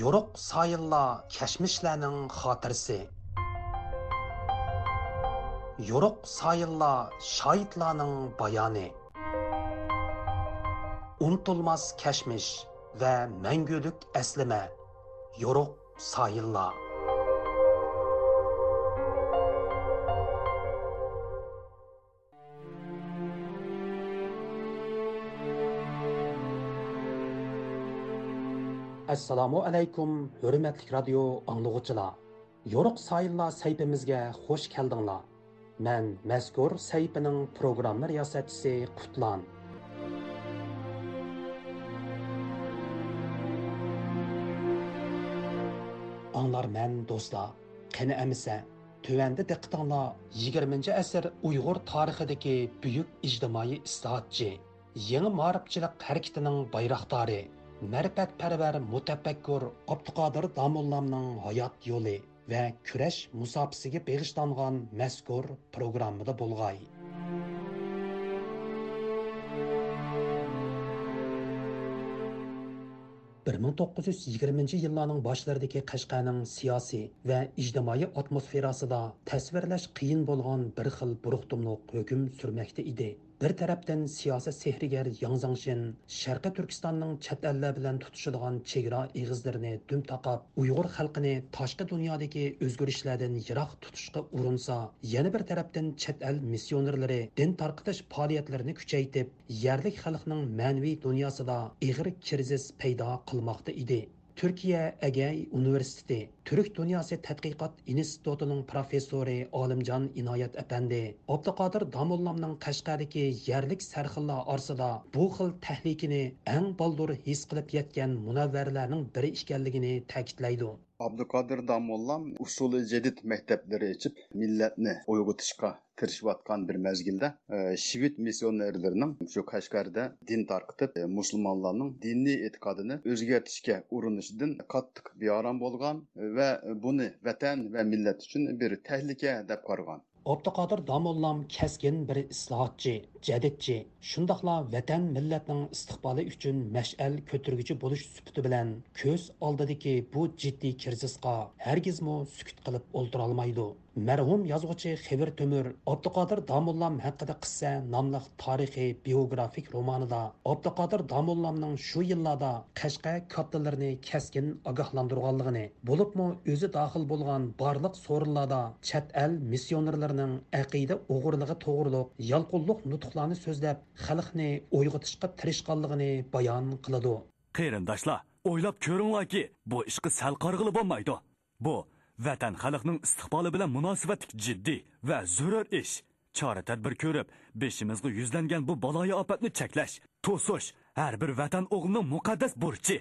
yoruq sayillar kashmishlarning xotirasi yoruq sayillar shoidlarning bayoni unutilmas kashmish va mangulik aslima yoruq sayillar assalomu alaykum hurmatli radio anglag'uchilar yo'ruq sayillar saytimizga xush keldinglar. Man mazkur saytining programma riyosatchisi qutlan. Anglar man do'stlar qani amisa? Tövəndə diqqətinizlər 20-ci əsr Uyğur tarixidəki böyük ictimai yangi ma'rifchilik harakatining bayroqdori ma'rifatparvar mutafakkur Abduqodir Damollamning hayot yo'li va kurash musofisiga beg'ishlangan mazkur programmada bo'lg'ay. bir ming to'qqiz yuz yigirmanchi yillarning boshlaridagi qashqaning siyosiy va ijtimoiy atmosferasida tasvirlash qiyin bo'lgan bir xil buruqtumliq hukm surmakda edi bir tarafdan siyosat sehrigar yangzangshin sharqi turkistonning chet ellar bilan tutishadigan chegara eg'izlarini dum taqab uyg'ur xalqini tashqi dunyodagi o'zgarishlardan yiroq tutishga urinsa yana bir tarafdan chet el missionerlari din tarqitish faoliyatlarini kuchaytib yerlik xalqning ma'naviy dunyosida ig'ir krizis paydo qilmoqda edi. Türkiye Ege Üniversitesi Türk Dünyası Tədqiqat İnstitutunun professori Alimcan İnayət Əpəndi Abdüqadir Damullamның Qashqadagi yerlik sarxillar arsida bu xil tahlikini eng baldur his qilib yetgan munavvarlarning biri ekanligini ta'kidlaydi. Abduqodir Damollam usuli jadid maktablari açıp millatni uyg'otishga tirishayotgan bir mezgilde e, Şivit shu qashqarda din tarqitib e, musulmonlarning diniy e'tiqodini o'zgartirishga urinishidan qattiq beorom bo'lgan va buni vatan va millat uchun bir tahlika deb qaragan Abduqodir Damollam keskin bir islohotchi, jadidchi, shundoqla vatan millatning istiqboli uchun mash'al ko'targuchi bo'lish sifati bilan ko'z oldidagi bu jiddiy kirzisqa hargizmo sukut qilib o'ltira olmaydi. Mərhum yazğıcı Xevir Tömür Abduqadir Damullam haqqında qissa nomli tarixiy biografik romanida Abduqadir Damullamning shu yillarda Qashqa kattalarni keskin ogohlantirganligini, bo'libmi o'zi daxil bo'lgan barliq so'rinlarda chet el missionerlarining aqida o'g'irligi to'g'riliq yalqinliq nutqlarni so'zlab xalqni o'yg'otishga tirishganligini bayon qiladi. Qarindoshlar, o'ylab ko'ringlarki, bu ishqi sal qarg'ili bo'lmaydi. Bu vatan xalqning istiqboli bilan munosabatli jiddiy va zarur ish. Chora tadbir ko'rib beshimizga yuzlangan bu baloyi ofatni cheklash to'sish har bir vatan o'g'lining muqaddas burchi.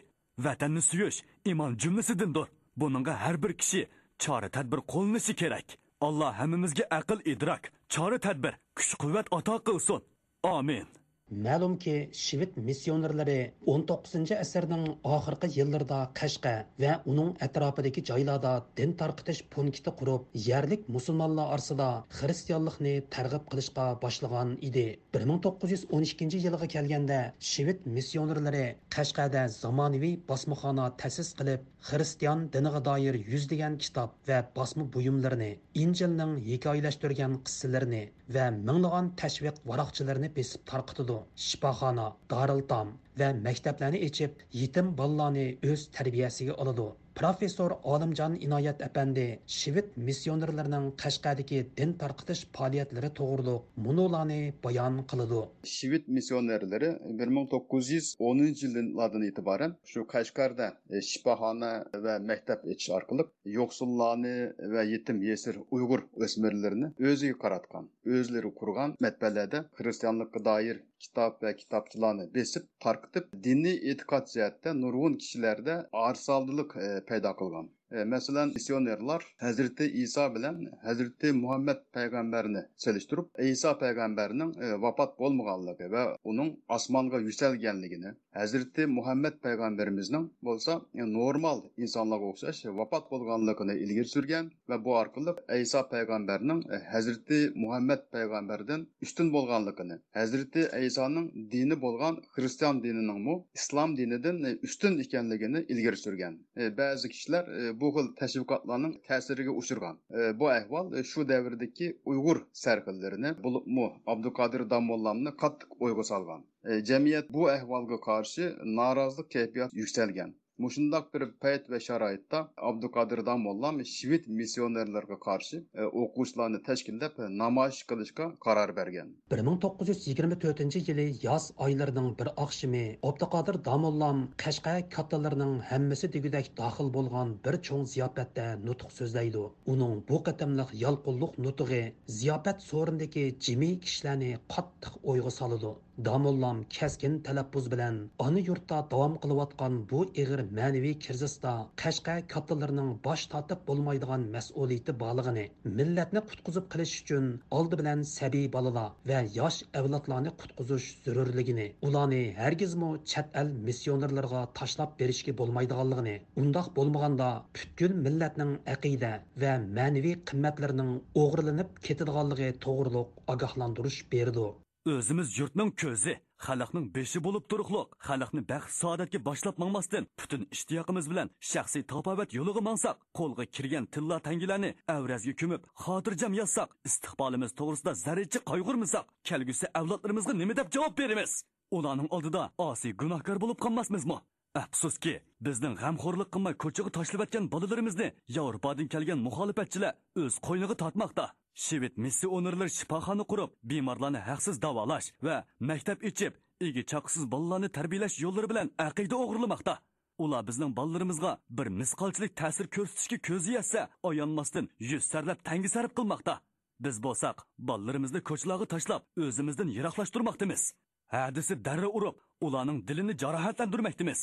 Vatanni suyish iymon jumlasidandir buningga har bir kishi chora tadbir qo'llanishi kerak. Alloh hammamizga aql idrok chora tadbir kuch quvvat ato qilsin. Amin. Ma'lumki, Shivit missionerlari 19 asrning oxirgi yillarida Qashqa va uning atrofidagi joylarda din tarqitish punkti qurib, yerlik musulmonlar orasida xristianlikni targ'ib qilishga boshlagan edi. 1912 yilga kelganda Shivit missionerlari Qashqada zamonaviy bosmaxona ta'sis qilib, xristian diniga doir yuzlagan kitob va bosma buyumlarini, Injilning hikoyalashtirgan qissalarini va minglagan tashviq varoqchilarini besib tarqitdi shifoxona doriltom va maktablarni ichib yetim bolalarni o'z tarbiyasiga oladi. Professor olimjon inoyat apandi shivit missionerlarining qashqadagi din tarqitish faoliyatlari to'g'rili munolarni bayon qiladi. Shivit missionerlari bir ming to'qqiz yuz o'ninchi yillardan e'tiboran shu qashqarda e, shifoxona va maktab ichish orqali yo'qsullarni va yetim yesir uyg'ur o'smirlarini o'ziga qaratgan o'zlari qurgan matbalarda xristianlikqa doir kitob va kitobchilarni besib tarqitib diniy e'tiqod jihatda nurg'un kishilarda arsoldilik e, paydo qilgan. E, masalan, missionerlar hazrati İsa bilan hazrati muhammad payg'ambarni solishtirib İsa payg'ambarning e, vafot bo'lmaganligi va uning osmonga yuksalganligini, hazrati muhammad payg'ambarimizning bo'lsa e, normal insonlarga o'xshash vafot bo'lganligini ilgari surgan va bu orqali İsa payg'ambarning hazrati muhammad payg'ambardan ustun bo'lganligini, Hazreti İsa'ning dini bo'lgan xristian dinining mu islom dinidan ustun ekanligini ilgari surgan. Ba'zi kishilar bu xil təşviqatların ta'siriga uchirgan. E, bu ahvol e, shu davrdagi Uyg'ur sarxillarini bo'libmi Abduqodir Damollamni qattiq o'yga solgan. E, jamiyat bu ahvolga qarshi norozilik kayfiyati yuksalgan. Mushundaq bir payt va sharoitda Abduqodir Damollam shved missionerlarga qarshi e, o'quvchilarni tashkillab e, namoyish qilishga qaror bergan. 1924 yili yoz oylarining bir oqshimi abduqodir domollam qashqa kattalarining hammasi degudek daxil bo'lgan bir cho'ng ziyofatda nutq so'zlaydi uning bu qatamliq yalqinliq nutqi ziyofat so'rindagi jimiy kishilarni qattiq o'yga soladi domollam kaskin talaffuz bilan ona yurtda davom qilayotgan bu ig'ir ma'naviy kirzisda qashqa kattalarining bosh tortib bo'lmaydigan mas'uliyati borlig'ini millatni qutqizib qilish uchun oldi bilan sabiy bolalar va yosh avlodlarni qutqizish zarurligini ularni hargizmi chet el missionerlarga tashlab berishga bo'lmaydiganligini undoq bo'lmaganda butkul millatning aqida va ma'naviy qimmatlarining o'g'irlanib ketadiganligi to'g'riliq ogohlantirish berdi. O'zimiz yurtning ko'zi xalqning beshi bo'lib turuqliq xalqni baxt saodatga boshlab mangmasdan butun ishtiyoqimiz bilan shaxsiy topovat yo'lig'i mangsak qo'lga kirgan tilla tangilarni avrazga ko'mib xotirjam yozsak istiqbolimiz to'g'risida zarracha qayg'urmasak kelgusi avlodlarimizga nima deb javob beramiz? Ularning oldida osiy gunohkor bo'lib qolmasmizmi? Afsuski bizning g'amxo'rlik qilmay ko'chaga tashlabayotgan bolalarimizni yevropadan kelgan muxolifatchilar o'z qo'yniga tortmoqda. Shved missionerlar shifoxona qurib bemorlarni haqsiz davolash va maktab ichib egi chaqsiz bolalarni tarbiyalash yo'llari bilan aqida o'g'irlamoqda. Ular bizning bolalarimizga bir misqolchilik ta'sir ko'rsatishga ko'zi yetsa oyanmasdan yuz sarlab tangi sarf qilmoqda. Biz bo'lsak bolalarimizni ko'chalarga tashlab o'zimizdan yiroqlashtirmoqdamiz. Hadisi darra urib ularning dilini jarohatlantirmoqdamiz.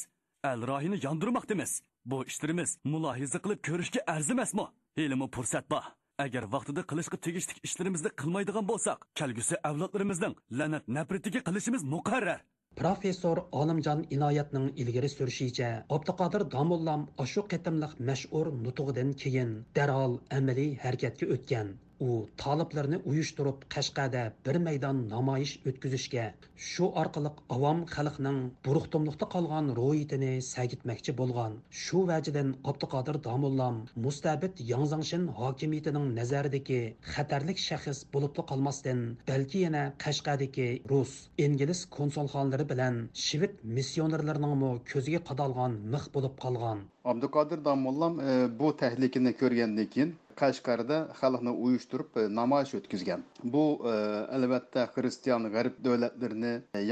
Al rohini yondirmoqdamiz. Bu ishlarimiz mulohiza qilib ko'rishga arzimasmi? Ilmi fursat bor. Agar vaqtida qilishga tegishli ishlarimizni qilmaydigan bo'lsak kelgusi avlodlarimizning la'nat nafratiga qilishimiz muqarrar. Professor olimjon inoyatning ilgari surishicha abduqodir domullam ashu qitimliq mashhur nutug'idan keyin darhol amaliy harakatga o'tgan. U toliblarni uyushtirib qashqada bir maydon namoyish o'tkazishga shu orqali avom xalqning buruqtumliqda qolgan ro'yitini sagitmoqchi bo'lgan. Shu vajidan abduqodir domullam mustabid yangzangshin hokimiyatining nazaridagi xatarlik shaxs bo'lib qolmasdan balki yana qashqadagi rus ingliz konsulxonlari bilan shved missionerlarining ko'ziga qadalgan mix bo'lib qolgan. Abduqodir Damollam e, bu tahlikini ko'rgandan keyin Qashqarda xalqni uyushtirib e, namoyish o'tkazgan. Bu e, albatta xristian g'arb davlatlarini, e,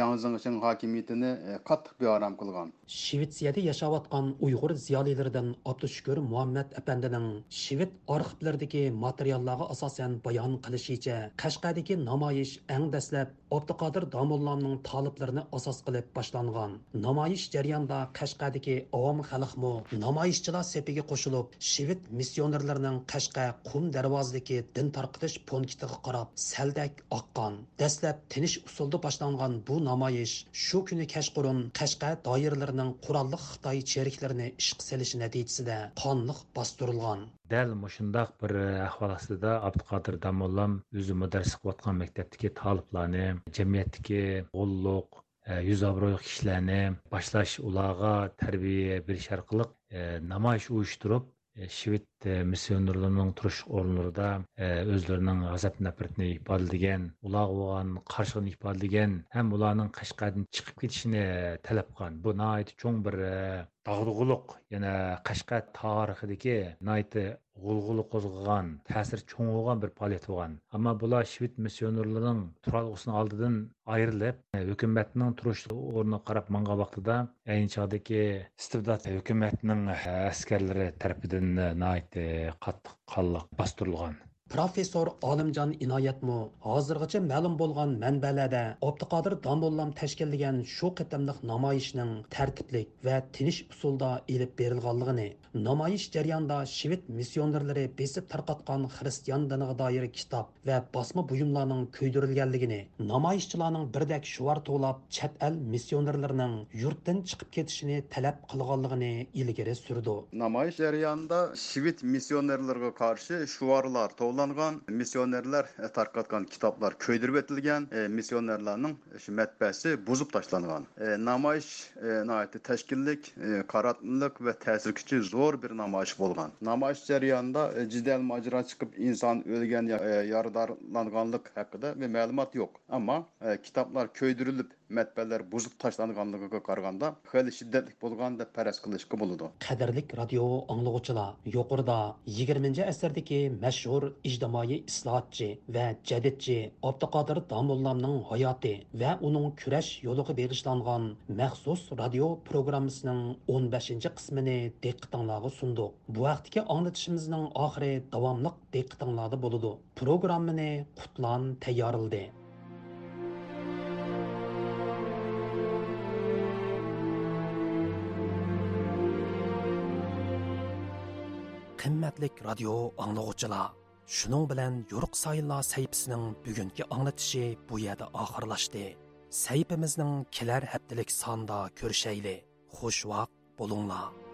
hokimiyatini e, qattiq beorom qilgan. shvetsiyada yashayotgan uyg'ur ziyolilaridan abdushukur muhammad apandining shved arxivlaridagi materiallarga asosan bayon qilishicha qashqadagi namoyish eng dastlab abduqodir domullamning toliblarini asos qilib boshlangan namoyish jarayonida qashqadagi avom xalqmu namoyishchilar sepiga qo'shilib shved missionerlarining qashqa qum darvozadagi din tarqitish punktiga qarab saldak oqqan. Dastlab tinish usulda boshlangan bu namoyish shu kuni kashqurun qashqa doiralarining qurolli xitoy cheriklarini ishqa selishi natijasida qonliq bostirilgan dal mushundoq bir e, ahvol ostida abduqodir damollam o'zi mudarris qilayotgan maktabdagi toliblarni jamiyatdagi g'ulluq e, yuz obro'li kishilarni boshlash ularga tarbiya berish orqali e, namoyish uyushtirib shved missionerlarning turish o'rinlarida o'zlarining g'azab nafratini ifodalagan ular bo'lgan qarshiligini ifodalagan ham ularning qashqardan chiqib ketishini talab qilgan bu nihoyat cho'ng bir dag'dug'uluq yana qashqar tarixidagi nihoyat qo'zg'agan ta'sir cho'ng bo'lgan bir faoliyat bo'lgan ammo bular shved missionerlarining turalg'usini oldidan ayrilib hukumatning turish o'rniga qarab mangan vaqtida ayni chog'dagi istibdod hukumatning askarlari tarafidan nihoyat qattiq qonliq bostirilgan professor olimjon inoyatmu hozirgacha ma'lum bo'lgan manbalarda abduqodir domullam tashkillagan shu qitimliq namoyishning tartiblik va tinish usulda ilib berilganligini namoyish jarayonida shved missionerlari besib tarqatgan xristian diniga doir kitob va bosma buyumlarning kuydirilganligini namoyishchilarning birdak shuvar to'lab chet el missionerlarining yurtdan chiqib ketishini talab qilganligini ilgari surdi. Namoyish jarayonida shved missionerlarga qarshi shuvarlar to'plangan missionerlar e, tarqatgan kitoblar ko'ydirib o'tilgan e, missionerlarning shu matbasi buzib tashlangan namoyish tashkillik e, qaratlilik va ta'sir kuchi zo'r bir namoyish bo'lgan namoyish jarayonida jidal e, mojaro chiqib inson o'lgan yaradorlanganlik haqida ma'lumot yo'q ammo kitoblar ko'ydirilib matbalar buzib tashlanganligiga qaraganda xeli shiddatli bo'lgan deb paraz qilishga bo'ladi. Qadrlik radio anglag'uchilar yuqorida 20 asrdagi mashhur ijtimoiy islohotchi va jadidchi abduqodir domullamning hayoti va uning kurash yo'liga bag'ishlangan maxsus radio programmasining 15 qismini diqqatinglarga sundiq bu vaqtdagi anglatishimizning oxiri davomliq diqqatinglarda bo'ladi. Programmani qutlan tayyorildi qimmatlik radio anglag'uchilar shuning bilan yo'riq sayillar sayfisining bugungi anglatishi bu yerda oxirlashdi sayfimizning kelar haftalik sonda ko'rishayli xush vaqt bo'linglar.